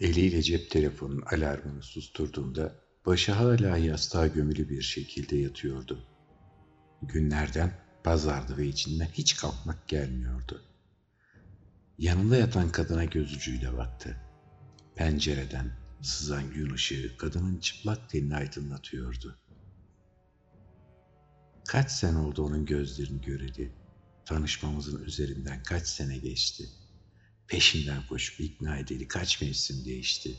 Eliyle cep telefonunun alarmını susturduğunda başı hala yastığa gömülü bir şekilde yatıyordu. Günlerden pazardı ve içinden hiç kalkmak gelmiyordu. Yanında yatan kadına göz ucuyla baktı. Pencereden sızan gün ışığı kadının çıplak tenini aydınlatıyordu. Kaç sene oldu onun gözlerini göreli. Tanışmamızın üzerinden kaç sene geçti. Peşinden koşup ikna edeli kaç mevsim değişti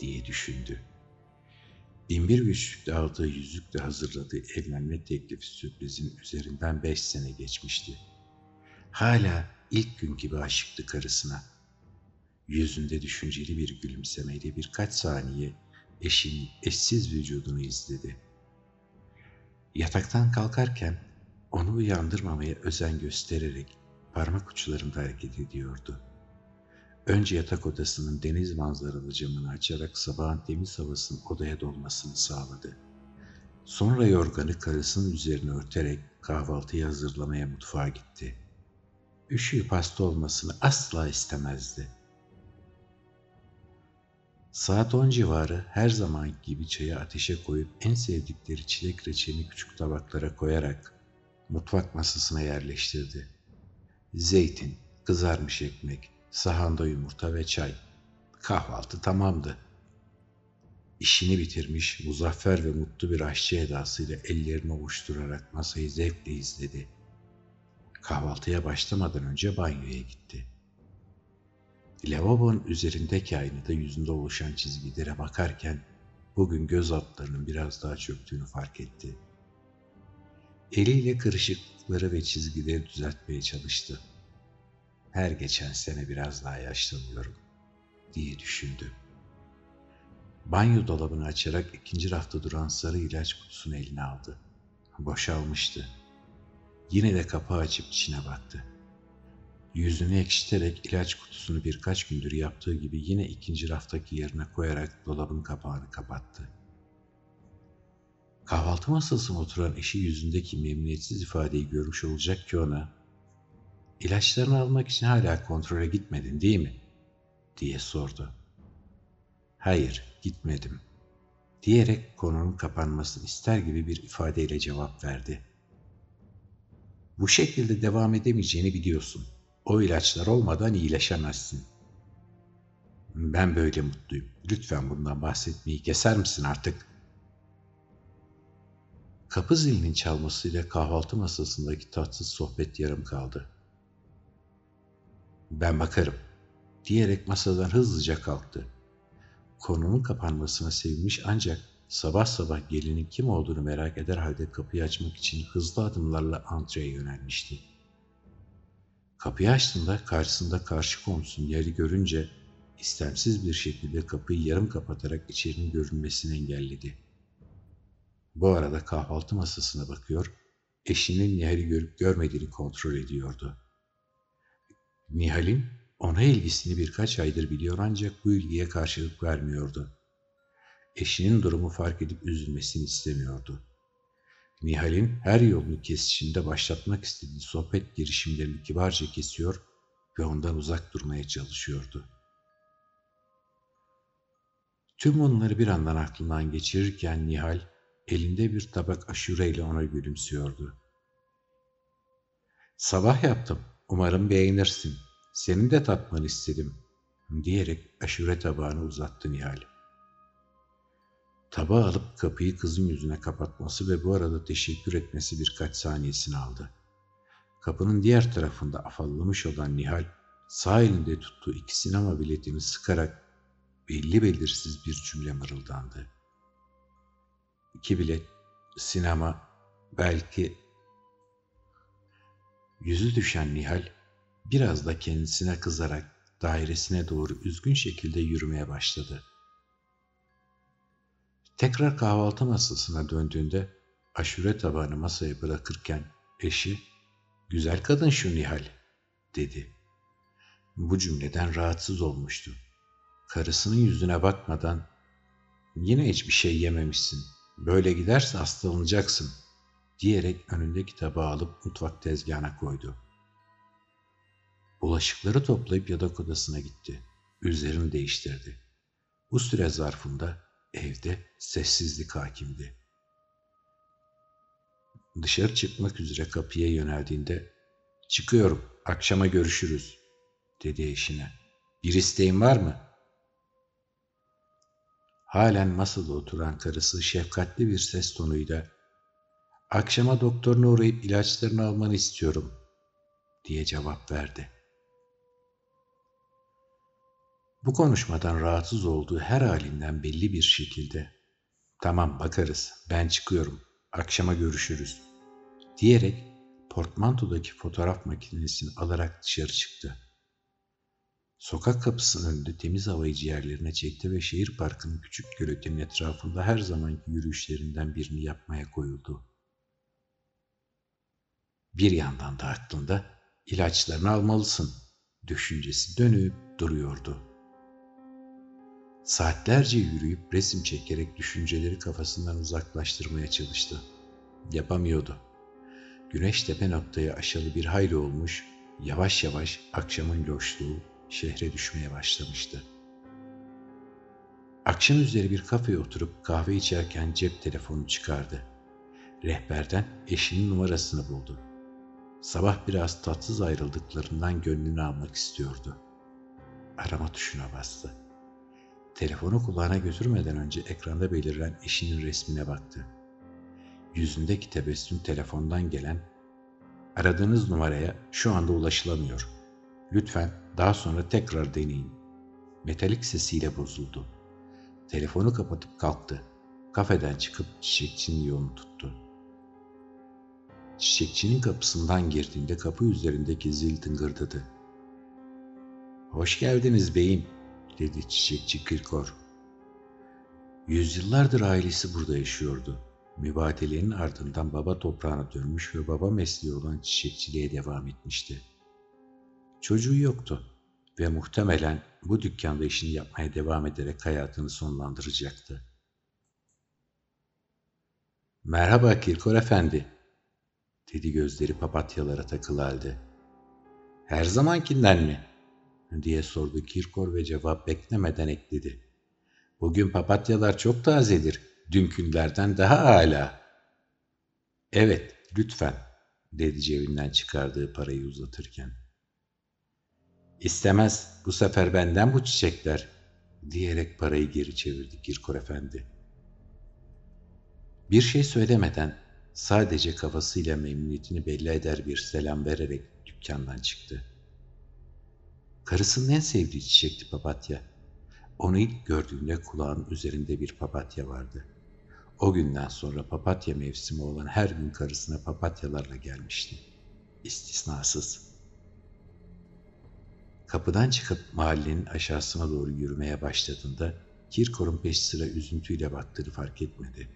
diye düşündü. Binbir güçlükle aldığı yüzükle hazırladığı evlenme teklifi sürprizin üzerinden beş sene geçmişti. Hala ilk gün gibi aşıktı karısına. Yüzünde düşünceli bir gülümsemeyle birkaç saniye eşinin eşsiz vücudunu izledi. Yataktan kalkarken onu uyandırmamaya özen göstererek parmak uçlarında hareket ediyordu. Önce yatak odasının deniz manzaralı camını açarak sabahın temiz havasının odaya dolmasını sağladı. Sonra yorganı karısının üzerine örterek kahvaltıyı hazırlamaya mutfağa gitti. Üşüyüp hasta olmasını asla istemezdi. Saat on civarı her zaman gibi çayı ateşe koyup en sevdikleri çilek reçelini küçük tabaklara koyarak mutfak masasına yerleştirdi. Zeytin, kızarmış ekmek, sahanda yumurta ve çay. Kahvaltı tamamdı. İşini bitirmiş, muzaffer ve mutlu bir aşçı edasıyla ellerini ovuşturarak masayı zevkle izledi. Kahvaltıya başlamadan önce banyoya gitti. Lavabonun üzerindeki aynada yüzünde oluşan çizgilere bakarken bugün göz altlarının biraz daha çöktüğünü fark etti. Eliyle kırışıklıkları ve çizgileri düzeltmeye çalıştı her geçen sene biraz daha yaşlanıyorum diye düşündü. Banyo dolabını açarak ikinci rafta duran sarı ilaç kutusunu eline aldı. Boşalmıştı. Yine de kapağı açıp içine baktı. Yüzünü ekşiterek ilaç kutusunu birkaç gündür yaptığı gibi yine ikinci raftaki yerine koyarak dolabın kapağını kapattı. Kahvaltı masasına oturan eşi yüzündeki memnuniyetsiz ifadeyi görmüş olacak ki ona İlaçlarını almak için hala kontrole gitmedin değil mi? diye sordu. Hayır, gitmedim. Diyerek konunun kapanmasını ister gibi bir ifadeyle cevap verdi. Bu şekilde devam edemeyeceğini biliyorsun. O ilaçlar olmadan iyileşemezsin. Ben böyle mutluyum. Lütfen bundan bahsetmeyi keser misin artık? Kapı zilinin çalmasıyla kahvaltı masasındaki tatsız sohbet yarım kaldı. Ben bakarım diyerek masadan hızlıca kalktı. Konunun kapanmasına sevinmiş ancak sabah sabah gelinin kim olduğunu merak eder halde kapıyı açmak için hızlı adımlarla antreye yönelmişti. Kapıyı açtığında karşısında karşı komşusun yeri görünce istemsiz bir şekilde kapıyı yarım kapatarak içerinin görünmesini engelledi. Bu arada kahvaltı masasına bakıyor, eşinin Nihal'i görüp görmediğini kontrol ediyordu. Nihal'in ona ilgisini birkaç aydır biliyor ancak bu ilgiye karşılık vermiyordu. Eşinin durumu fark edip üzülmesini istemiyordu. Nihal'in her yolunu kesişinde başlatmak istediği sohbet girişimlerini kibarca kesiyor ve ondan uzak durmaya çalışıyordu. Tüm bunları bir andan aklından geçirirken Nihal elinde bir tabak aşureyle ona gülümsüyordu. Sabah yaptım. Umarım beğenirsin. Senin de tatmanı istedim diyerek aşure tabağını uzattı Nihal. Tabağı alıp kapıyı kızın yüzüne kapatması ve bu arada teşekkür etmesi birkaç saniyesini aldı. Kapının diğer tarafında afallamış olan Nihal sağ elinde tuttuğu iki sinema biletini sıkarak belli belirsiz bir cümle mırıldandı. İki bilet, sinema, belki Yüzü düşen Nihal biraz da kendisine kızarak dairesine doğru üzgün şekilde yürümeye başladı. Tekrar kahvaltı masasına döndüğünde aşure tabağını masaya bırakırken eşi ''Güzel kadın şu Nihal'' dedi. Bu cümleden rahatsız olmuştu. Karısının yüzüne bakmadan ''Yine hiçbir şey yememişsin. Böyle giderse hastalanacaksın.'' Diyerek önündeki tabağı alıp mutfak tezgahına koydu. Bulaşıkları toplayıp yatak odasına gitti. Üzerini değiştirdi. Bu süre zarfında evde sessizlik hakimdi. Dışarı çıkmak üzere kapıya yöneldiğinde ''Çıkıyorum, akşama görüşürüz.'' dedi eşine. ''Bir isteğin var mı?'' Halen masada oturan karısı şefkatli bir ses tonuyla ''Akşama doktoruna uğrayıp ilaçlarını almanı istiyorum.'' diye cevap verdi. Bu konuşmadan rahatsız olduğu her halinden belli bir şekilde ''Tamam bakarız, ben çıkıyorum, akşama görüşürüz.'' diyerek portmantodaki fotoğraf makinesini alarak dışarı çıktı. Sokak kapısının önünde temiz havayı ciğerlerine çekti ve şehir parkının küçük göletinin etrafında her zamanki yürüyüşlerinden birini yapmaya koyuldu. Bir yandan da aklında ilaçlarını almalısın düşüncesi dönüp duruyordu. Saatlerce yürüyüp resim çekerek düşünceleri kafasından uzaklaştırmaya çalıştı. Yapamıyordu. Güneş tepe noktayı aşalı bir hayli olmuş, yavaş yavaş akşamın loşluğu şehre düşmeye başlamıştı. Akşam üzeri bir kafeye oturup kahve içerken cep telefonu çıkardı. Rehberden eşinin numarasını buldu. Sabah biraz tatsız ayrıldıklarından gönlünü almak istiyordu. Arama tuşuna bastı. Telefonu kulağına götürmeden önce ekranda belirlen eşinin resmine baktı. Yüzündeki tebessüm telefondan gelen aradığınız numaraya şu anda ulaşılamıyor. Lütfen daha sonra tekrar deneyin. Metalik sesiyle bozuldu. Telefonu kapatıp kalktı. Kafeden çıkıp çiçekçinin yolunu tuttu. Çiçekçinin kapısından girdiğinde kapı üzerindeki zil tıngırdadı. Hoş geldiniz beyim, dedi çiçekçi Kirkor. Yüzyıllardır ailesi burada yaşıyordu. Mübadelenin ardından baba toprağına dönmüş ve baba mesleği olan çiçekçiliğe devam etmişti. Çocuğu yoktu ve muhtemelen bu dükkanda işini yapmaya devam ederek hayatını sonlandıracaktı. Merhaba Kirkor Efendi, dedi gözleri papatyalara takılı halde. Her zamankinden mi? diye sordu Kirkor ve cevap beklemeden ekledi. Bugün papatyalar çok tazedir, dünkünlerden daha âlâ. Evet, lütfen, dedi cebinden çıkardığı parayı uzatırken. İstemez, bu sefer benden bu çiçekler, diyerek parayı geri çevirdi Kirkor Efendi. Bir şey söylemeden sadece kafasıyla memnuniyetini belli eder bir selam vererek dükkandan çıktı. Karısının en sevdiği çiçekti papatya. Onu ilk gördüğünde kulağının üzerinde bir papatya vardı. O günden sonra papatya mevsimi olan her gün karısına papatyalarla gelmişti. İstisnasız. Kapıdan çıkıp mahallenin aşağısına doğru yürümeye başladığında Kirkor'un peş sıra üzüntüyle baktığını fark etmedi.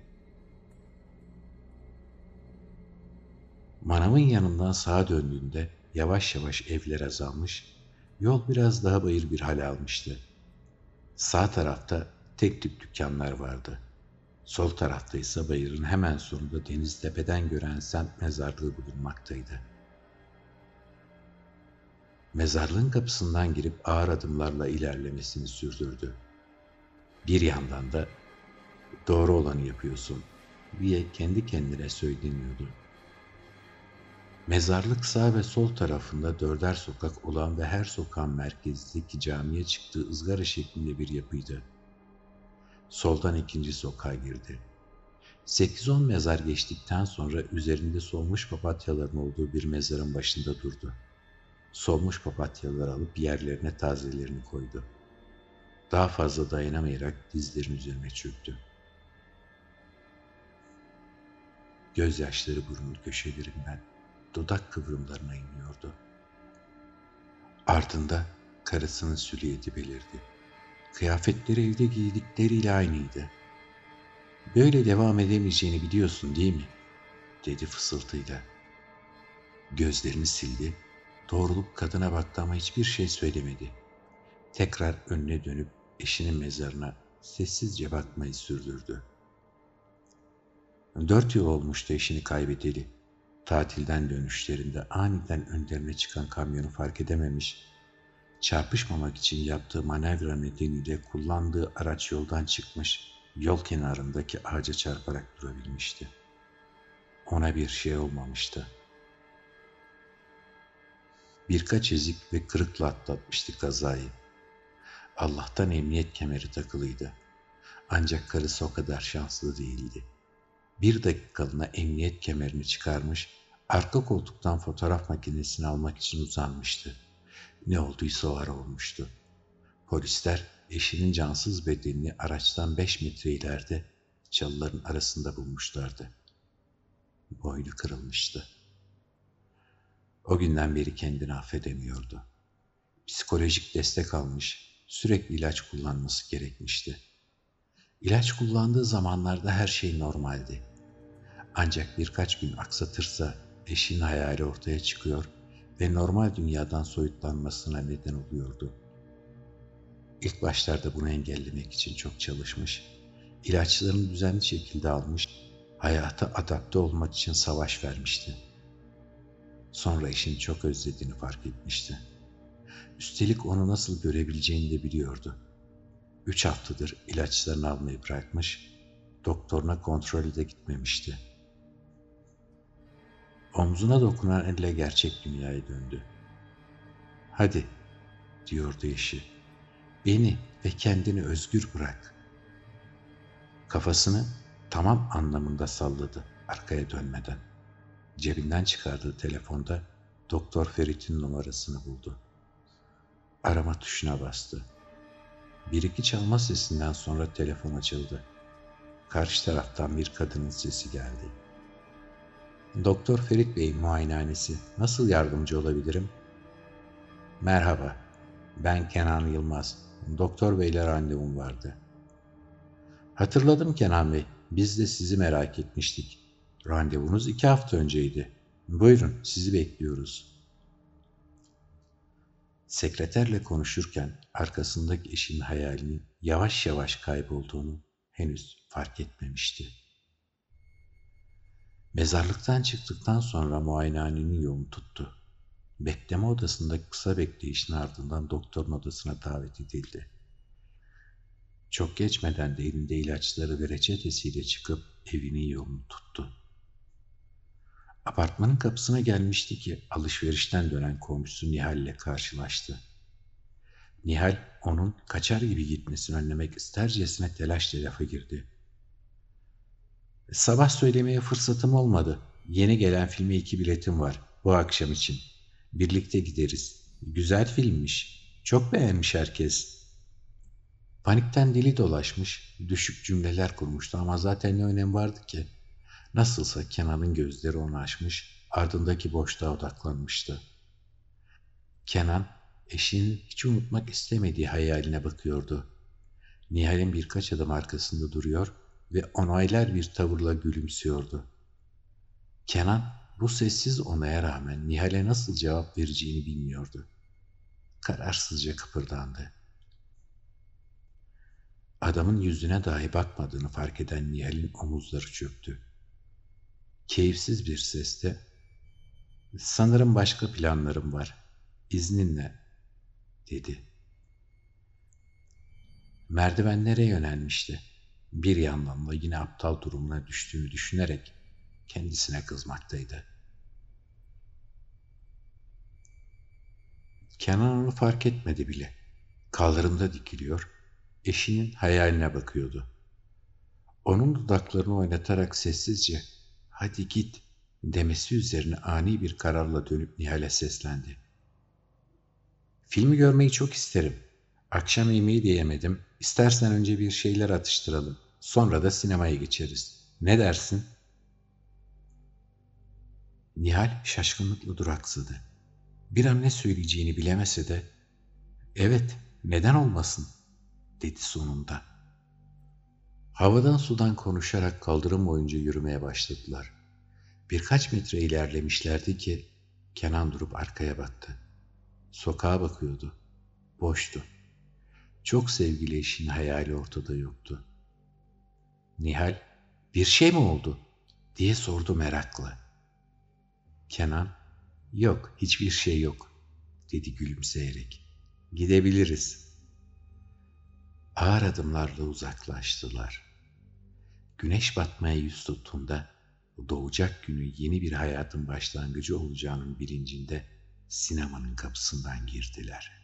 Manavın yanından sağa döndüğünde yavaş yavaş evler azalmış, yol biraz daha bayır bir hal almıştı. Sağ tarafta tek tük dükkanlar vardı. Sol tarafta ise bayırın hemen sonunda deniz tepeden gören semt mezarlığı bulunmaktaydı. Mezarlığın kapısından girip ağır adımlarla ilerlemesini sürdürdü. Bir yandan da doğru olanı yapıyorsun diye kendi kendine söyleniyordu. Mezarlık sağ ve sol tarafında dörder sokak olan ve her sokağın merkezindeki camiye çıktığı ızgara şeklinde bir yapıydı. Soldan ikinci sokağa girdi. 8-10 mezar geçtikten sonra üzerinde solmuş papatyaların olduğu bir mezarın başında durdu. Solmuş papatyaları alıp yerlerine tazelerini koydu. Daha fazla dayanamayarak dizlerin üzerine çöktü. Gözyaşları burun köşelerinden dudak kıvrımlarına iniyordu. Ardında karısının süliyeti belirdi. Kıyafetleri evde giydikleriyle aynıydı. Böyle devam edemeyeceğini biliyorsun değil mi? dedi fısıltıyla. Gözlerini sildi, doğrulup kadına baktı ama hiçbir şey söylemedi. Tekrar önüne dönüp eşinin mezarına sessizce bakmayı sürdürdü. Dört yıl olmuştu eşini kaybedeli. Tatilden dönüşlerinde aniden önlerine çıkan kamyonu fark edememiş, çarpışmamak için yaptığı manevra nedeniyle kullandığı araç yoldan çıkmış, yol kenarındaki ağaca çarparak durabilmişti. Ona bir şey olmamıştı. Birkaç ezik ve kırıkla atlatmıştı kazayı. Allah'tan emniyet kemeri takılıydı. Ancak karısı o kadar şanslı değildi. Bir dakikalığına emniyet kemerini çıkarmış, arka koltuktan fotoğraf makinesini almak için uzanmıştı. Ne olduysa o ara olmuştu. Polisler eşinin cansız bedenini araçtan beş metre ileride çalıların arasında bulmuşlardı. Boynu kırılmıştı. O günden beri kendini affedemiyordu. Psikolojik destek almış, sürekli ilaç kullanması gerekmişti. İlaç kullandığı zamanlarda her şey normaldi. Ancak birkaç gün aksatırsa eşin hayali ortaya çıkıyor ve normal dünyadan soyutlanmasına neden oluyordu. İlk başlarda bunu engellemek için çok çalışmış, ilaçlarını düzenli şekilde almış, hayata adapte olmak için savaş vermişti. Sonra işini çok özlediğini fark etmişti. Üstelik onu nasıl görebileceğini de biliyordu. Üç haftadır ilaçlarını almayı bırakmış, doktoruna kontrolü de gitmemişti. Omzuna dokunan elle gerçek dünyaya döndü. Hadi, diyordu eşi. Beni ve kendini özgür bırak. Kafasını tamam anlamında salladı arkaya dönmeden. Cebinden çıkardığı telefonda Doktor Ferit'in numarasını buldu. Arama tuşuna bastı. Bir iki çalma sesinden sonra telefon açıldı. Karşı taraftan bir kadının sesi geldi. Doktor Ferit Bey muayenehanesi. Nasıl yardımcı olabilirim? Merhaba. Ben Kenan Yılmaz. Doktor Bey'le randevum vardı. Hatırladım Kenan Bey. Biz de sizi merak etmiştik. Randevunuz iki hafta önceydi. Buyurun, sizi bekliyoruz. Sekreterle konuşurken arkasındaki eşinin hayalinin yavaş yavaş kaybolduğunu henüz fark etmemişti. Mezarlıktan çıktıktan sonra muayenehanenin yolunu tuttu. Bekleme odasında kısa bekleyişin ardından doktorun odasına davet edildi. Çok geçmeden de elinde ilaçları ve reçetesiyle çıkıp evinin yolunu tuttu. Apartmanın kapısına gelmişti ki alışverişten dönen komşusu Nihal ile karşılaştı. Nihal onun kaçar gibi gitmesini önlemek istercesine telaşla lafa girdi. Sabah söylemeye fırsatım olmadı. Yeni gelen filme iki biletim var bu akşam için. Birlikte gideriz. Güzel filmmiş. Çok beğenmiş herkes. Panikten dili dolaşmış, düşük cümleler kurmuştu ama zaten ne önem vardı ki? Nasılsa Kenan'ın gözleri onu açmış, ardındaki boşluğa odaklanmıştı. Kenan, eşinin hiç unutmak istemediği hayaline bakıyordu. Nihal'in birkaç adım arkasında duruyor ve onaylar bir tavırla gülümsüyordu. Kenan, bu sessiz onaya rağmen Nihal'e nasıl cevap vereceğini bilmiyordu. Kararsızca kıpırdandı. Adamın yüzüne dahi bakmadığını fark eden Nihal'in omuzları çöktü. Keyifsiz bir sesle ''Sanırım başka planlarım var. İzninle.'' dedi. Merdivenlere yönelmişti. Bir yandan da yine aptal durumuna düştüğünü düşünerek kendisine kızmaktaydı. Kenan onu fark etmedi bile. Kaldırımda dikiliyor, eşinin hayaline bakıyordu. Onun dudaklarını oynatarak sessizce hadi git demesi üzerine ani bir kararla dönüp Nihal'e seslendi. Filmi görmeyi çok isterim. Akşam yemeği de yemedim. İstersen önce bir şeyler atıştıralım. Sonra da sinemaya geçeriz. Ne dersin? Nihal şaşkınlıkla duraksadı. Bir an ne söyleyeceğini bilemese de evet neden olmasın dedi sonunda. Havadan sudan konuşarak kaldırım boyunca yürümeye başladılar. Birkaç metre ilerlemişlerdi ki Kenan durup arkaya baktı. Sokağa bakıyordu. Boştu. Çok sevgili eşin hayali ortada yoktu. Nihal, bir şey mi oldu? diye sordu merakla. Kenan, yok hiçbir şey yok dedi gülümseyerek. Gidebiliriz. Ağır adımlarla uzaklaştılar. Güneş batmaya yüz tuttuğunda doğacak günün yeni bir hayatın başlangıcı olacağının bilincinde sinemanın kapısından girdiler.